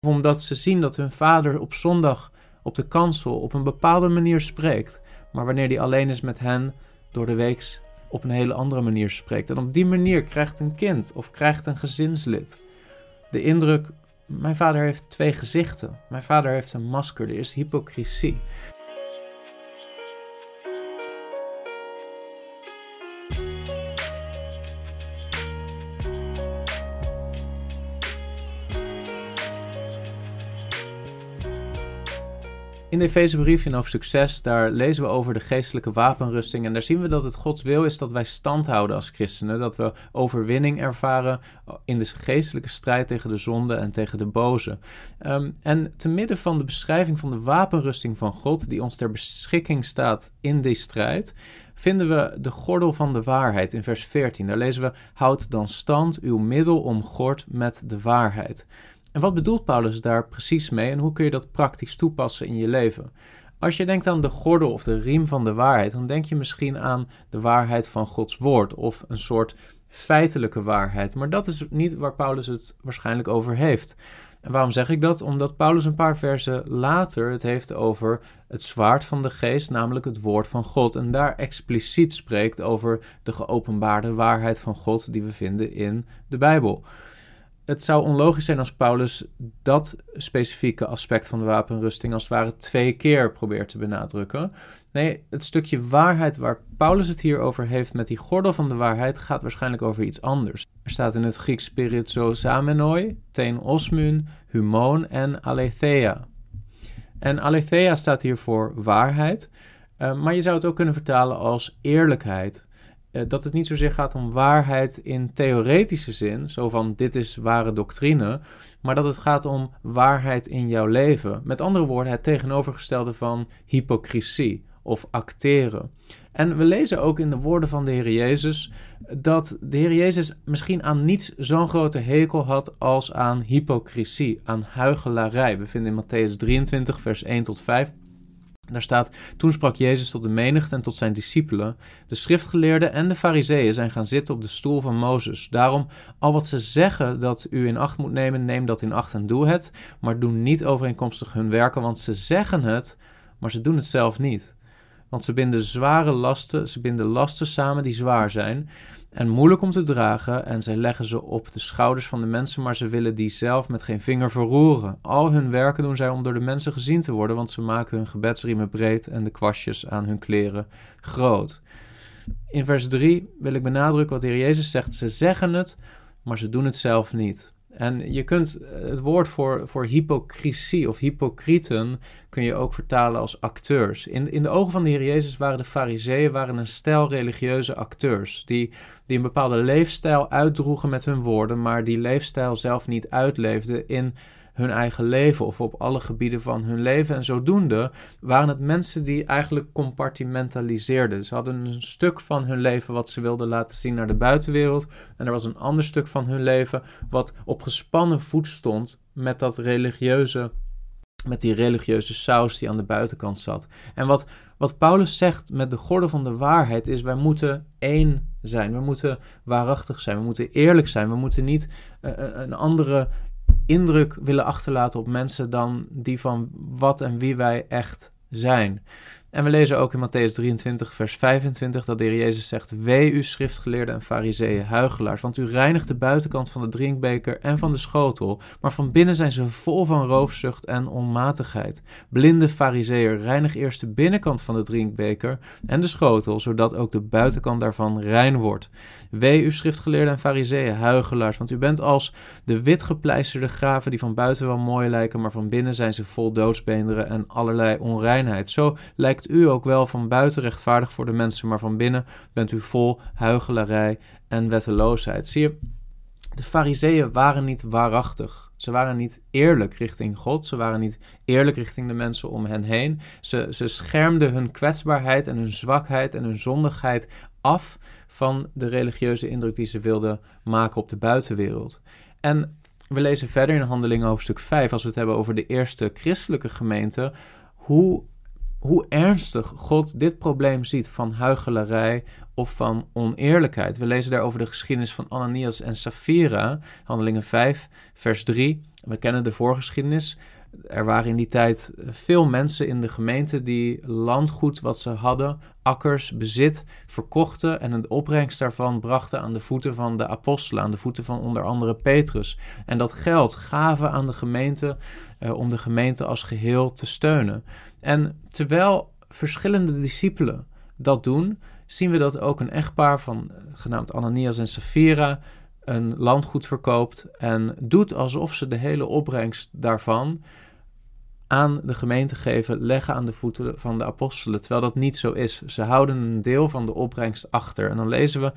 Of omdat ze zien dat hun vader op zondag op de kansel op een bepaalde manier spreekt, maar wanneer hij alleen is met hen door de weeks op een hele andere manier spreekt. En op die manier krijgt een kind of krijgt een gezinslid de indruk: mijn vader heeft twee gezichten. Mijn vader heeft een masker. Er is hypocrisie. In de Efezebrief in over succes, daar lezen we over de geestelijke wapenrusting. En daar zien we dat het Gods wil is dat wij stand houden als christenen. Dat we overwinning ervaren in de geestelijke strijd tegen de zonde en tegen de boze. Um, en te midden van de beschrijving van de wapenrusting van God, die ons ter beschikking staat in die strijd, vinden we de gordel van de waarheid in vers 14. Daar lezen we: Houd dan stand uw middel omgord met de waarheid. En wat bedoelt Paulus daar precies mee en hoe kun je dat praktisch toepassen in je leven? Als je denkt aan de gordel of de riem van de waarheid, dan denk je misschien aan de waarheid van Gods woord of een soort feitelijke waarheid. Maar dat is niet waar Paulus het waarschijnlijk over heeft. En waarom zeg ik dat? Omdat Paulus een paar versen later het heeft over het zwaard van de geest, namelijk het woord van God. En daar expliciet spreekt over de geopenbaarde waarheid van God die we vinden in de Bijbel het zou onlogisch zijn als Paulus dat specifieke aspect van de wapenrusting als het ware twee keer probeert te benadrukken. Nee, het stukje waarheid waar Paulus het hier over heeft met die gordel van de waarheid gaat waarschijnlijk over iets anders. Er staat in het Grieks spirizo samenoi, ten osmun, humon en aletheia. En aletheia staat hier voor waarheid, uh, maar je zou het ook kunnen vertalen als eerlijkheid eh, dat het niet zozeer gaat om waarheid in theoretische zin, zo van dit is ware doctrine, maar dat het gaat om waarheid in jouw leven. Met andere woorden, het tegenovergestelde van hypocrisie of acteren. En we lezen ook in de woorden van de Heer Jezus dat de Heer Jezus misschien aan niets zo'n grote hekel had als aan hypocrisie, aan huigelarij. We vinden in Matthäus 23, vers 1 tot 5. Daar staat: Toen sprak Jezus tot de menigte en tot zijn discipelen. De schriftgeleerden en de fariseeën zijn gaan zitten op de stoel van Mozes. Daarom, al wat ze zeggen dat u in acht moet nemen, neem dat in acht en doe het. Maar doe niet overeenkomstig hun werken, want ze zeggen het, maar ze doen het zelf niet. Want ze binden zware lasten, ze binden lasten samen die zwaar zijn en moeilijk om te dragen en zij leggen ze op de schouders van de mensen, maar ze willen die zelf met geen vinger verroeren. Al hun werken doen zij om door de mensen gezien te worden, want ze maken hun gebedsriemen breed en de kwastjes aan hun kleren groot. In vers 3 wil ik benadrukken wat de Heer Jezus zegt. Ze zeggen het, maar ze doen het zelf niet. En je kunt het woord voor, voor hypocrisie of hypocrieten kun je ook vertalen als acteurs. In, in de ogen van de Heer Jezus waren de fariseeën waren een stel religieuze acteurs. Die, die een bepaalde leefstijl uitdroegen met hun woorden, maar die leefstijl zelf niet uitleefden in hun eigen leven of op alle gebieden van hun leven. En zodoende waren het mensen die eigenlijk compartimentaliseerden. Ze hadden een stuk van hun leven wat ze wilden laten zien naar de buitenwereld. En er was een ander stuk van hun leven wat op gespannen voet stond met dat religieuze met die religieuze saus die aan de buitenkant zat. En wat, wat Paulus zegt met de gordel van de waarheid is: wij moeten één zijn. We moeten waarachtig zijn. We moeten eerlijk zijn. We moeten niet uh, een andere indruk willen achterlaten op mensen dan die van wat en wie wij echt zijn. En we lezen ook in Matthäus 23, vers 25 dat de Heer Jezus zegt: Wee u schriftgeleerden en fariseeën, huigelaars, want u reinigt de buitenkant van de drinkbeker en van de schotel, maar van binnen zijn ze vol van roofzucht en onmatigheid. Blinde fariseer, reinig eerst de binnenkant van de drinkbeker en de schotel, zodat ook de buitenkant daarvan rein wordt. Wee u schriftgeleerden en fariseeën, huigelaars, want u bent als de witgepleisterde graven die van buiten wel mooi lijken, maar van binnen zijn ze vol doodsbeenderen en allerlei onreinheid. Zo lijkt u ook wel van buiten rechtvaardig voor de mensen, maar van binnen bent u vol huigelarij en wetteloosheid. Zie je, de fariseeën waren niet waarachtig. Ze waren niet eerlijk richting God. Ze waren niet eerlijk richting de mensen om hen heen. Ze, ze schermden hun kwetsbaarheid en hun zwakheid en hun zondigheid af van de religieuze indruk die ze wilden maken op de buitenwereld. En we lezen verder in Handelingen hoofdstuk 5, als we het hebben over de eerste christelijke gemeente, hoe, hoe ernstig God dit probleem ziet van huichelarij of van oneerlijkheid. We lezen daar over de geschiedenis van Ananias en Sapphira, Handelingen 5, vers 3. We kennen de voorgeschiedenis. Er waren in die tijd veel mensen in de gemeente die landgoed wat ze hadden, akkers, bezit, verkochten en een opbrengst daarvan brachten aan de voeten van de apostelen, aan de voeten van onder andere Petrus. En dat geld gaven aan de gemeente eh, om de gemeente als geheel te steunen. En terwijl verschillende discipelen dat doen, zien we dat ook een echtpaar van eh, genaamd Ananias en Sapphira een landgoed verkoopt en doet alsof ze de hele opbrengst daarvan aan de gemeente geven, leggen aan de voeten van de apostelen, terwijl dat niet zo is. Ze houden een deel van de opbrengst achter. En dan lezen we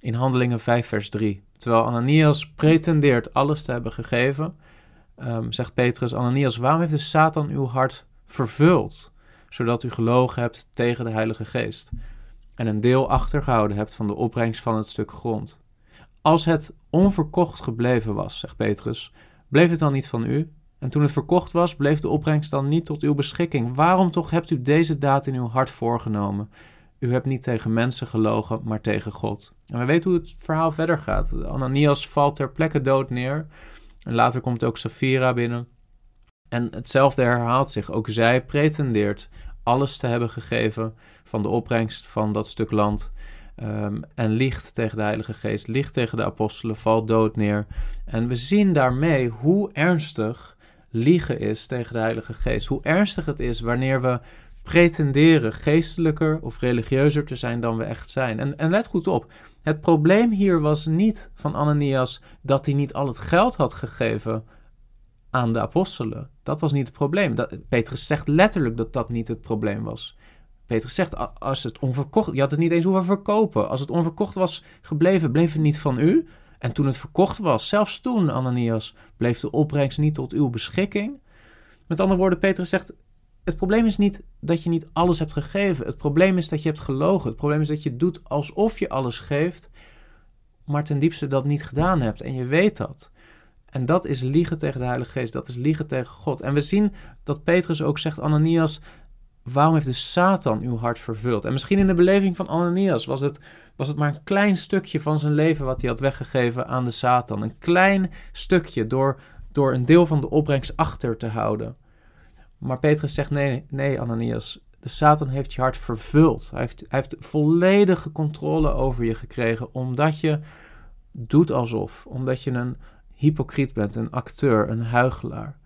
in Handelingen 5, vers 3. Terwijl Ananias pretendeert alles te hebben gegeven, um, zegt Petrus: Ananias, waarom heeft de Satan uw hart vervuld, zodat u gelogen hebt tegen de Heilige Geest en een deel achtergehouden hebt van de opbrengst van het stuk grond? Als het onverkocht gebleven was, zegt Petrus, bleef het dan niet van u? En toen het verkocht was, bleef de opbrengst dan niet tot uw beschikking. Waarom toch hebt u deze daad in uw hart voorgenomen? U hebt niet tegen mensen gelogen, maar tegen God. En we weten hoe het verhaal verder gaat. Ananias valt ter plekke dood neer. En later komt ook Safira binnen. En hetzelfde herhaalt zich. Ook zij pretendeert alles te hebben gegeven van de opbrengst van dat stuk land. Um, en liegt tegen de Heilige Geest, liegt tegen de apostelen, valt dood neer. En we zien daarmee hoe ernstig liegen is tegen de Heilige Geest. Hoe ernstig het is wanneer we pretenderen geestelijker of religieuzer te zijn dan we echt zijn. En, en let goed op, het probleem hier was niet van Ananias dat hij niet al het geld had gegeven aan de apostelen. Dat was niet het probleem. Dat, Petrus zegt letterlijk dat dat niet het probleem was. Petrus zegt, als het onverkocht... Je had het niet eens hoeven verkopen. Als het onverkocht was gebleven, bleef het niet van u. En toen het verkocht was, zelfs toen, Ananias, bleef de opbrengst niet tot uw beschikking. Met andere woorden, Petrus zegt: Het probleem is niet dat je niet alles hebt gegeven. Het probleem is dat je hebt gelogen. Het probleem is dat je doet alsof je alles geeft, maar ten diepste dat niet gedaan hebt. En je weet dat. En dat is liegen tegen de Heilige Geest. Dat is liegen tegen God. En we zien dat Petrus ook zegt: Ananias, waarom heeft de Satan uw hart vervuld? En misschien in de beleving van Ananias was het was het maar een klein stukje van zijn leven wat hij had weggegeven aan de Satan. Een klein stukje door, door een deel van de opbrengst achter te houden. Maar Petrus zegt: nee, nee, Ananias. De Satan heeft je hart vervuld. Hij heeft, hij heeft volledige controle over je gekregen, omdat je doet alsof. Omdat je een hypocriet bent, een acteur, een huigelaar.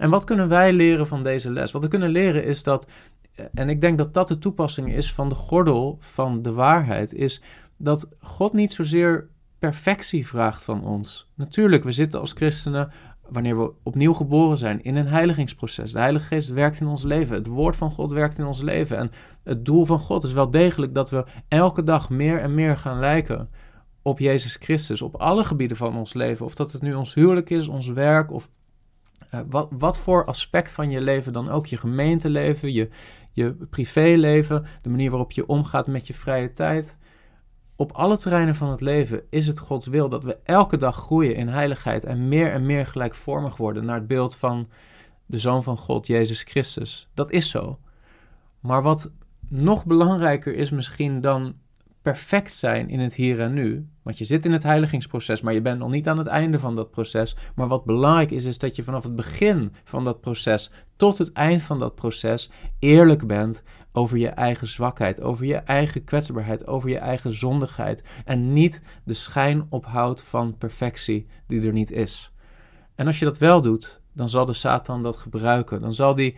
En wat kunnen wij leren van deze les? Wat we kunnen leren is dat en ik denk dat dat de toepassing is van de gordel van de waarheid, is dat God niet zozeer perfectie vraagt van ons. Natuurlijk, we zitten als christenen, wanneer we opnieuw geboren zijn, in een heiligingsproces. De Heilige Geest werkt in ons leven, het woord van God werkt in ons leven. En het doel van God is wel degelijk dat we elke dag meer en meer gaan lijken op Jezus Christus, op alle gebieden van ons leven. Of dat het nu ons huwelijk is, ons werk of uh, wat, wat voor aspect van je leven dan ook, je gemeenteleven, je, je privéleven, de manier waarop je omgaat met je vrije tijd. Op alle terreinen van het leven is het Gods wil dat we elke dag groeien in heiligheid en meer en meer gelijkvormig worden naar het beeld van de Zoon van God, Jezus Christus. Dat is zo. Maar wat nog belangrijker is misschien dan perfect zijn in het hier en nu. Want je zit in het heiligingsproces, maar je bent nog niet aan het einde van dat proces. Maar wat belangrijk is, is dat je vanaf het begin van dat proces tot het eind van dat proces eerlijk bent over je eigen zwakheid, over je eigen kwetsbaarheid, over je eigen zondigheid. En niet de schijn ophoudt van perfectie die er niet is. En als je dat wel doet, dan zal de Satan dat gebruiken. Dan zal die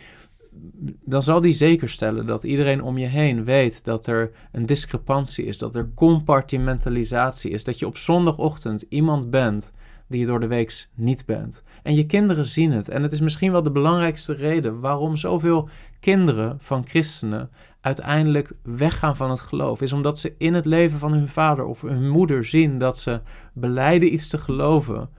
dan zal die zeker stellen dat iedereen om je heen weet dat er een discrepantie is, dat er compartimentalisatie is, dat je op zondagochtend iemand bent die je door de week niet bent. En je kinderen zien het. En het is misschien wel de belangrijkste reden waarom zoveel kinderen van christenen uiteindelijk weggaan van het geloof, is omdat ze in het leven van hun vader of hun moeder zien dat ze beleiden iets te geloven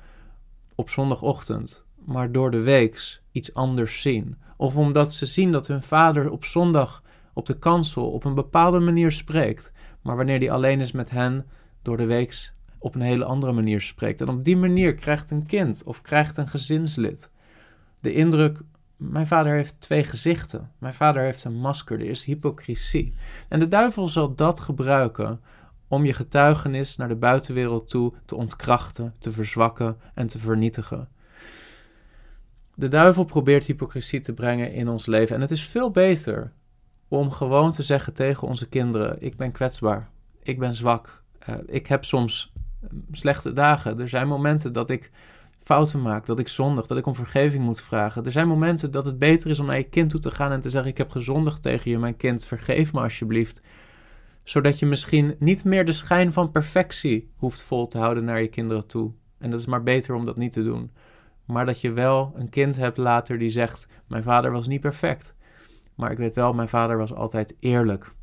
op zondagochtend, maar door de weeks iets anders zien. Of omdat ze zien dat hun vader op zondag op de kansel op een bepaalde manier spreekt, maar wanneer die alleen is met hen door de weeks op een hele andere manier spreekt. En op die manier krijgt een kind of krijgt een gezinslid de indruk: mijn vader heeft twee gezichten. Mijn vader heeft een masker. Er is hypocrisie. En de duivel zal dat gebruiken om je getuigenis naar de buitenwereld toe te ontkrachten, te verzwakken en te vernietigen. De duivel probeert hypocrisie te brengen in ons leven. En het is veel beter om gewoon te zeggen tegen onze kinderen: Ik ben kwetsbaar, ik ben zwak, uh, ik heb soms slechte dagen. Er zijn momenten dat ik fouten maak, dat ik zondig, dat ik om vergeving moet vragen. Er zijn momenten dat het beter is om naar je kind toe te gaan en te zeggen: Ik heb gezondigd tegen je, mijn kind, vergeef me alsjeblieft. Zodat je misschien niet meer de schijn van perfectie hoeft vol te houden naar je kinderen toe. En dat is maar beter om dat niet te doen. Maar dat je wel een kind hebt later die zegt: Mijn vader was niet perfect. Maar ik weet wel, mijn vader was altijd eerlijk.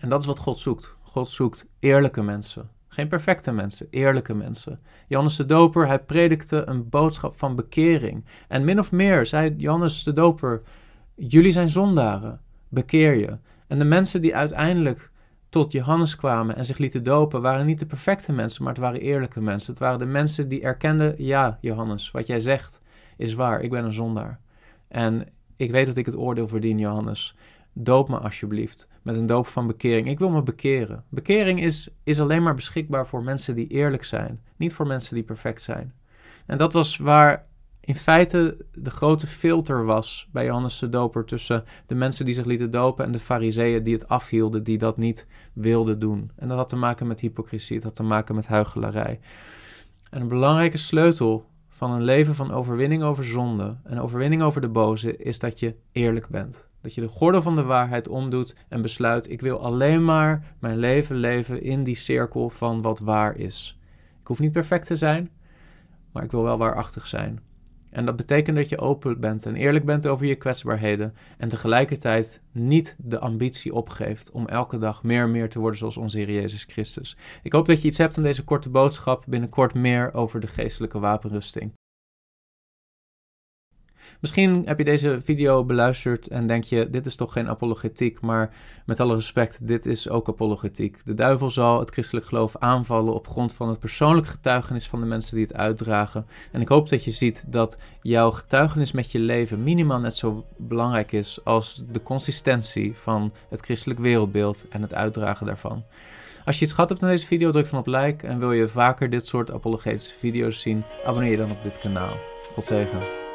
En dat is wat God zoekt. God zoekt eerlijke mensen. Geen perfecte mensen, eerlijke mensen. Johannes de Doper, hij predikte een boodschap van bekering. En min of meer zei Johannes de Doper: Jullie zijn zondaren, bekeer je. En de mensen die uiteindelijk tot Johannes kwamen en zich lieten dopen, waren niet de perfecte mensen, maar het waren eerlijke mensen. Het waren de mensen die erkenden: Ja, Johannes, wat jij zegt is waar, ik ben een zondaar. En ik weet dat ik het oordeel verdien, Johannes. Doop me alsjeblieft met een doop van bekering. Ik wil me bekeren. Bekering is, is alleen maar beschikbaar voor mensen die eerlijk zijn, niet voor mensen die perfect zijn. En dat was waar in feite de grote filter was bij Johannes de Doper tussen de mensen die zich lieten dopen en de fariseeën die het afhielden, die dat niet wilden doen. En dat had te maken met hypocrisie, het had te maken met huichelarij. En een belangrijke sleutel van een leven van overwinning over zonde en overwinning over de boze is dat je eerlijk bent. Dat je de gordel van de waarheid omdoet en besluit: ik wil alleen maar mijn leven leven in die cirkel van wat waar is. Ik hoef niet perfect te zijn, maar ik wil wel waarachtig zijn. En dat betekent dat je open bent en eerlijk bent over je kwetsbaarheden en tegelijkertijd niet de ambitie opgeeft om elke dag meer en meer te worden zoals onze Heer Jezus Christus. Ik hoop dat je iets hebt aan deze korte boodschap, binnenkort meer over de geestelijke wapenrusting. Misschien heb je deze video beluisterd en denk je: dit is toch geen apologetiek, maar met alle respect, dit is ook apologetiek. De duivel zal het christelijk geloof aanvallen op grond van het persoonlijk getuigenis van de mensen die het uitdragen. En ik hoop dat je ziet dat jouw getuigenis met je leven minimaal net zo belangrijk is als de consistentie van het christelijk wereldbeeld en het uitdragen daarvan. Als je iets gehad hebt aan deze video, druk dan op like. En wil je vaker dit soort apologetische video's zien, abonneer je dan op dit kanaal. God zegen.